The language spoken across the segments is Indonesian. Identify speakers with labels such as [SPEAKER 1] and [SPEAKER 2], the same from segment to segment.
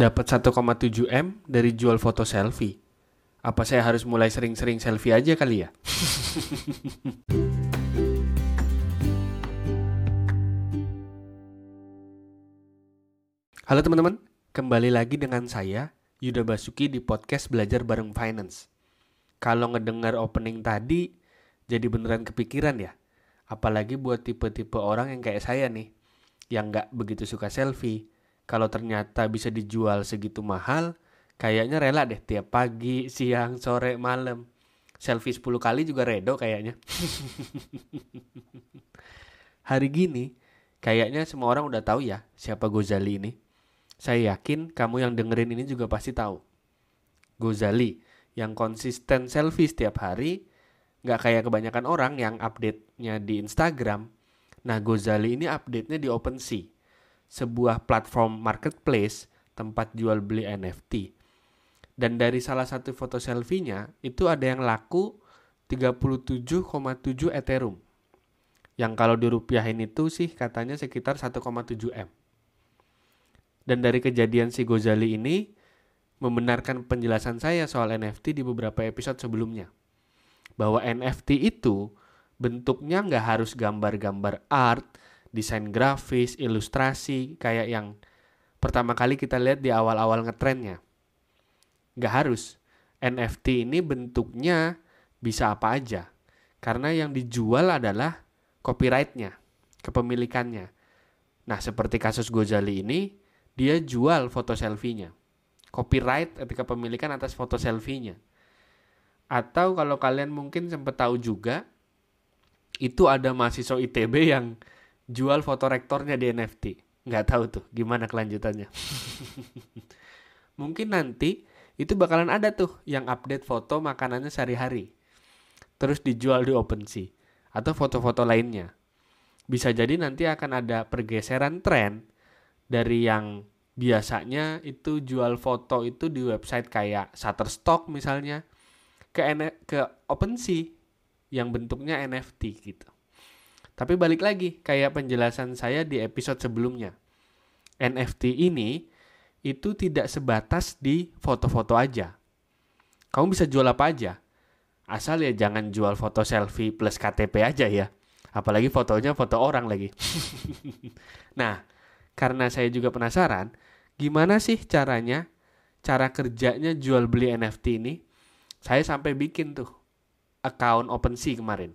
[SPEAKER 1] Dapat 1,7 M dari jual foto selfie. Apa saya harus mulai sering-sering selfie aja kali ya? Halo teman-teman, kembali lagi dengan saya Yuda Basuki di podcast Belajar Bareng Finance. Kalau ngedengar opening tadi, jadi beneran kepikiran ya. Apalagi buat tipe-tipe orang yang kayak saya nih, yang nggak begitu suka selfie. Kalau ternyata bisa dijual segitu mahal, kayaknya rela deh tiap pagi, siang, sore, malam. Selfie 10 kali juga redo kayaknya. Hari gini, kayaknya semua orang udah tahu ya siapa Gozali ini. Saya yakin kamu yang dengerin ini juga pasti tahu. Gozali yang konsisten selfie setiap hari, nggak kayak kebanyakan orang yang update-nya di Instagram. Nah, Gozali ini update-nya di OpenSea, sebuah platform marketplace tempat jual beli NFT. Dan dari salah satu foto selfie-nya, itu ada yang laku 37,7 Ethereum. Yang kalau dirupiahin itu sih katanya sekitar 1,7 M. Dan dari kejadian si Gozali ini membenarkan penjelasan saya soal NFT di beberapa episode sebelumnya. Bahwa NFT itu bentuknya nggak harus gambar-gambar art, desain grafis, ilustrasi, kayak yang pertama kali kita lihat di awal-awal ngetrennya. Nggak harus. NFT ini bentuknya bisa apa aja. Karena yang dijual adalah copyrightnya, kepemilikannya. Nah, seperti kasus Gozali ini, dia jual foto selfie-nya. Copyright ketika pemilikan atas foto selfie-nya. Atau kalau kalian mungkin sempat tahu juga, itu ada mahasiswa ITB yang jual foto rektornya di NFT. Nggak tahu tuh gimana kelanjutannya. mungkin nanti itu bakalan ada tuh yang update foto makanannya sehari-hari. Terus dijual di OpenSea atau foto-foto lainnya. Bisa jadi nanti akan ada pergeseran tren dari yang biasanya itu jual foto itu di website kayak Shutterstock misalnya ke ke OpenSea yang bentuknya NFT gitu. Tapi balik lagi kayak penjelasan saya di episode sebelumnya. NFT ini itu tidak sebatas di foto-foto aja. Kamu bisa jual apa aja. Asal ya jangan jual foto selfie plus KTP aja ya. Apalagi fotonya foto orang lagi. nah, karena saya juga penasaran, gimana sih caranya, cara kerjanya jual beli NFT ini? Saya sampai bikin tuh account OpenSea kemarin.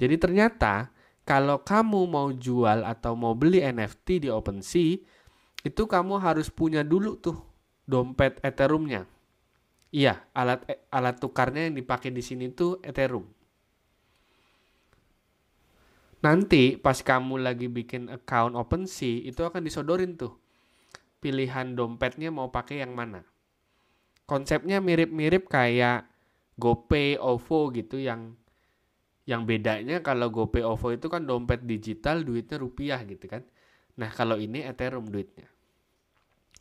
[SPEAKER 1] Jadi ternyata kalau kamu mau jual atau mau beli NFT di OpenSea, itu kamu harus punya dulu tuh dompet Ethereum-nya. Iya, alat alat tukarnya yang dipakai di sini tuh Ethereum. Nanti pas kamu lagi bikin account OpenSea itu akan disodorin tuh pilihan dompetnya mau pakai yang mana. Konsepnya mirip-mirip kayak GoPay, OVO gitu yang yang bedanya kalau GoPay, OVO itu kan dompet digital duitnya rupiah gitu kan. Nah, kalau ini Ethereum duitnya.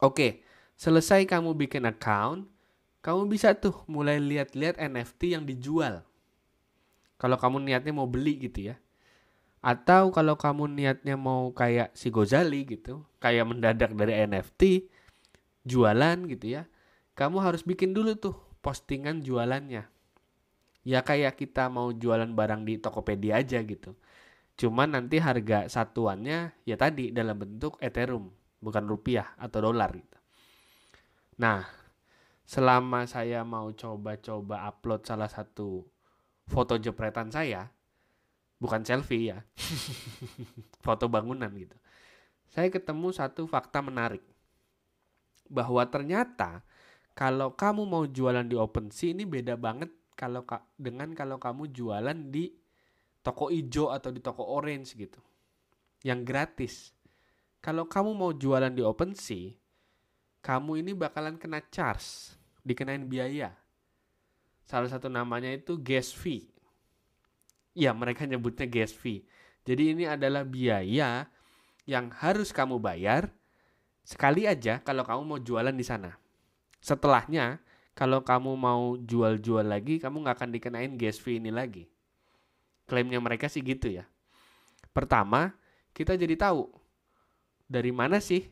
[SPEAKER 1] Oke, selesai kamu bikin account, kamu bisa tuh mulai lihat-lihat NFT yang dijual. Kalau kamu niatnya mau beli gitu ya. Atau kalau kamu niatnya mau kayak si Gozali gitu, kayak mendadak dari NFT, jualan gitu ya. Kamu harus bikin dulu tuh postingan jualannya. Ya kayak kita mau jualan barang di Tokopedia aja gitu. Cuman nanti harga satuannya ya tadi dalam bentuk Ethereum, bukan rupiah atau dolar gitu. Nah, selama saya mau coba-coba upload salah satu foto jepretan saya, bukan selfie ya, foto bangunan gitu. Saya ketemu satu fakta menarik. Bahwa ternyata kalau kamu mau jualan di OpenSea ini beda banget kalau dengan kalau kamu jualan di toko ijo atau di toko orange gitu. Yang gratis. Kalau kamu mau jualan di OpenSea, kamu ini bakalan kena charge, dikenain biaya. Salah satu namanya itu gas fee. Ya, mereka nyebutnya gas fee. Jadi ini adalah biaya yang harus kamu bayar sekali aja kalau kamu mau jualan di sana. Setelahnya, kalau kamu mau jual-jual lagi, kamu nggak akan dikenain gas fee ini lagi. Klaimnya mereka sih gitu ya. Pertama, kita jadi tahu dari mana sih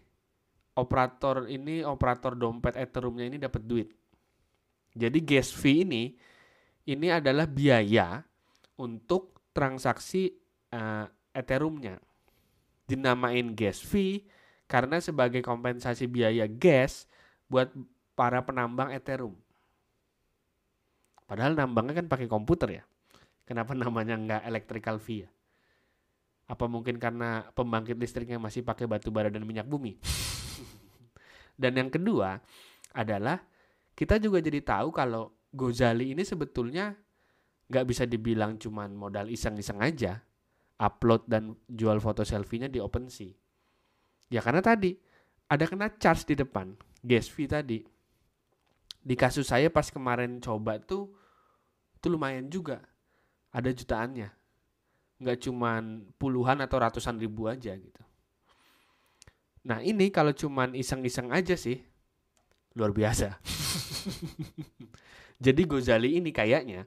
[SPEAKER 1] operator ini operator dompet Ethereum-nya ini dapat duit. Jadi gas fee ini ini adalah biaya untuk transaksi uh, Ethereum-nya. Dinamain gas fee karena sebagai kompensasi biaya gas buat para penambang Ethereum. Padahal nambangnya kan pakai komputer ya. Kenapa namanya nggak electrical fee ya? Apa mungkin karena pembangkit listriknya masih pakai batu bara dan minyak bumi? dan yang kedua adalah kita juga jadi tahu kalau Gozali ini sebetulnya nggak bisa dibilang cuman modal iseng-iseng aja upload dan jual foto selfie-nya di OpenSea. Ya karena tadi ada kena charge di depan, gas fee tadi. Di kasus saya pas kemarin coba tuh itu lumayan juga. Ada jutaannya nggak cuman puluhan atau ratusan ribu aja gitu. Nah ini kalau cuman iseng-iseng aja sih luar biasa. jadi Gozali ini kayaknya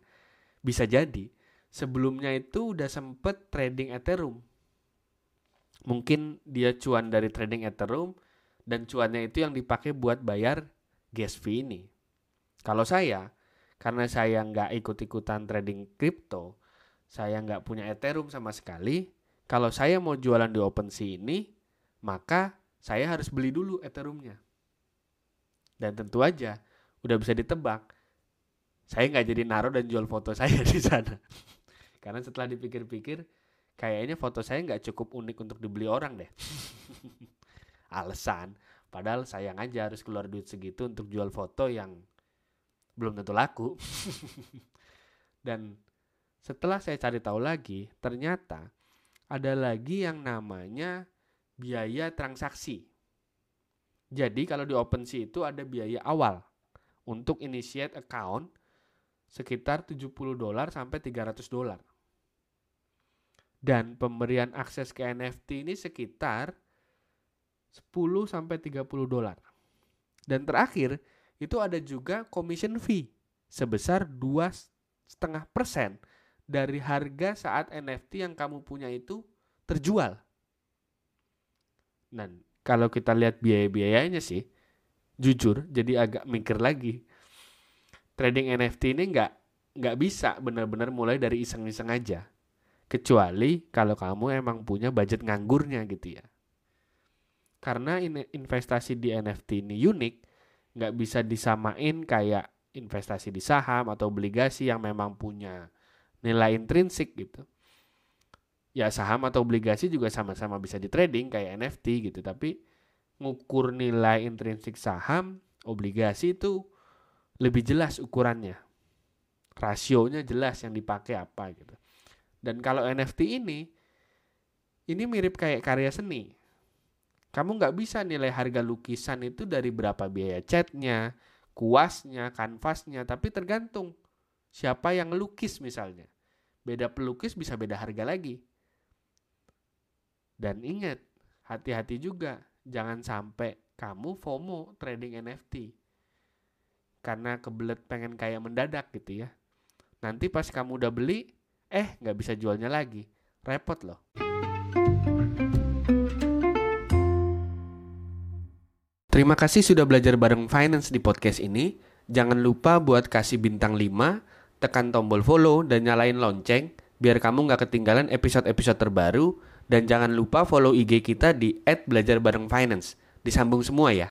[SPEAKER 1] bisa jadi sebelumnya itu udah sempet trading Ethereum. Mungkin dia cuan dari trading Ethereum dan cuannya itu yang dipakai buat bayar gas fee ini. Kalau saya, karena saya nggak ikut-ikutan trading crypto, saya nggak punya Ethereum sama sekali, kalau saya mau jualan di OpenSea ini, maka saya harus beli dulu Ethereumnya. Dan tentu aja, udah bisa ditebak, saya nggak jadi naruh dan jual foto saya di sana. Karena setelah dipikir-pikir, kayaknya foto saya nggak cukup unik untuk dibeli orang deh. Alasan, padahal sayang aja harus keluar duit segitu untuk jual foto yang belum tentu laku. dan setelah saya cari tahu lagi, ternyata ada lagi yang namanya biaya transaksi. Jadi kalau di OpenSea itu ada biaya awal untuk initiate account sekitar 70 dolar sampai 300 dolar. Dan pemberian akses ke NFT ini sekitar 10 sampai 30 dolar. Dan terakhir itu ada juga commission fee sebesar 2,5 persen dari harga saat NFT yang kamu punya itu terjual. Dan kalau kita lihat biaya-biayanya sih, jujur jadi agak mikir lagi. Trading NFT ini nggak nggak bisa benar-benar mulai dari iseng-iseng aja. Kecuali kalau kamu emang punya budget nganggurnya gitu ya. Karena investasi di NFT ini unik, nggak bisa disamain kayak investasi di saham atau obligasi yang memang punya nilai intrinsik gitu. Ya saham atau obligasi juga sama-sama bisa di trading kayak NFT gitu, tapi ngukur nilai intrinsik saham, obligasi itu lebih jelas ukurannya. Rasionya jelas yang dipakai apa gitu. Dan kalau NFT ini, ini mirip kayak karya seni. Kamu nggak bisa nilai harga lukisan itu dari berapa biaya catnya, kuasnya, kanvasnya, tapi tergantung siapa yang lukis misalnya. Beda pelukis bisa beda harga lagi. Dan ingat, hati-hati juga jangan sampai kamu FOMO trading NFT. Karena kebelet pengen kayak mendadak gitu ya. Nanti pas kamu udah beli, eh nggak bisa jualnya lagi. Repot loh. Terima kasih sudah belajar bareng finance di podcast ini. Jangan lupa buat kasih bintang 5 tekan tombol follow dan nyalain lonceng biar kamu nggak ketinggalan episode-episode terbaru dan jangan lupa follow IG kita di @belajarbarengfinance. Disambung semua ya.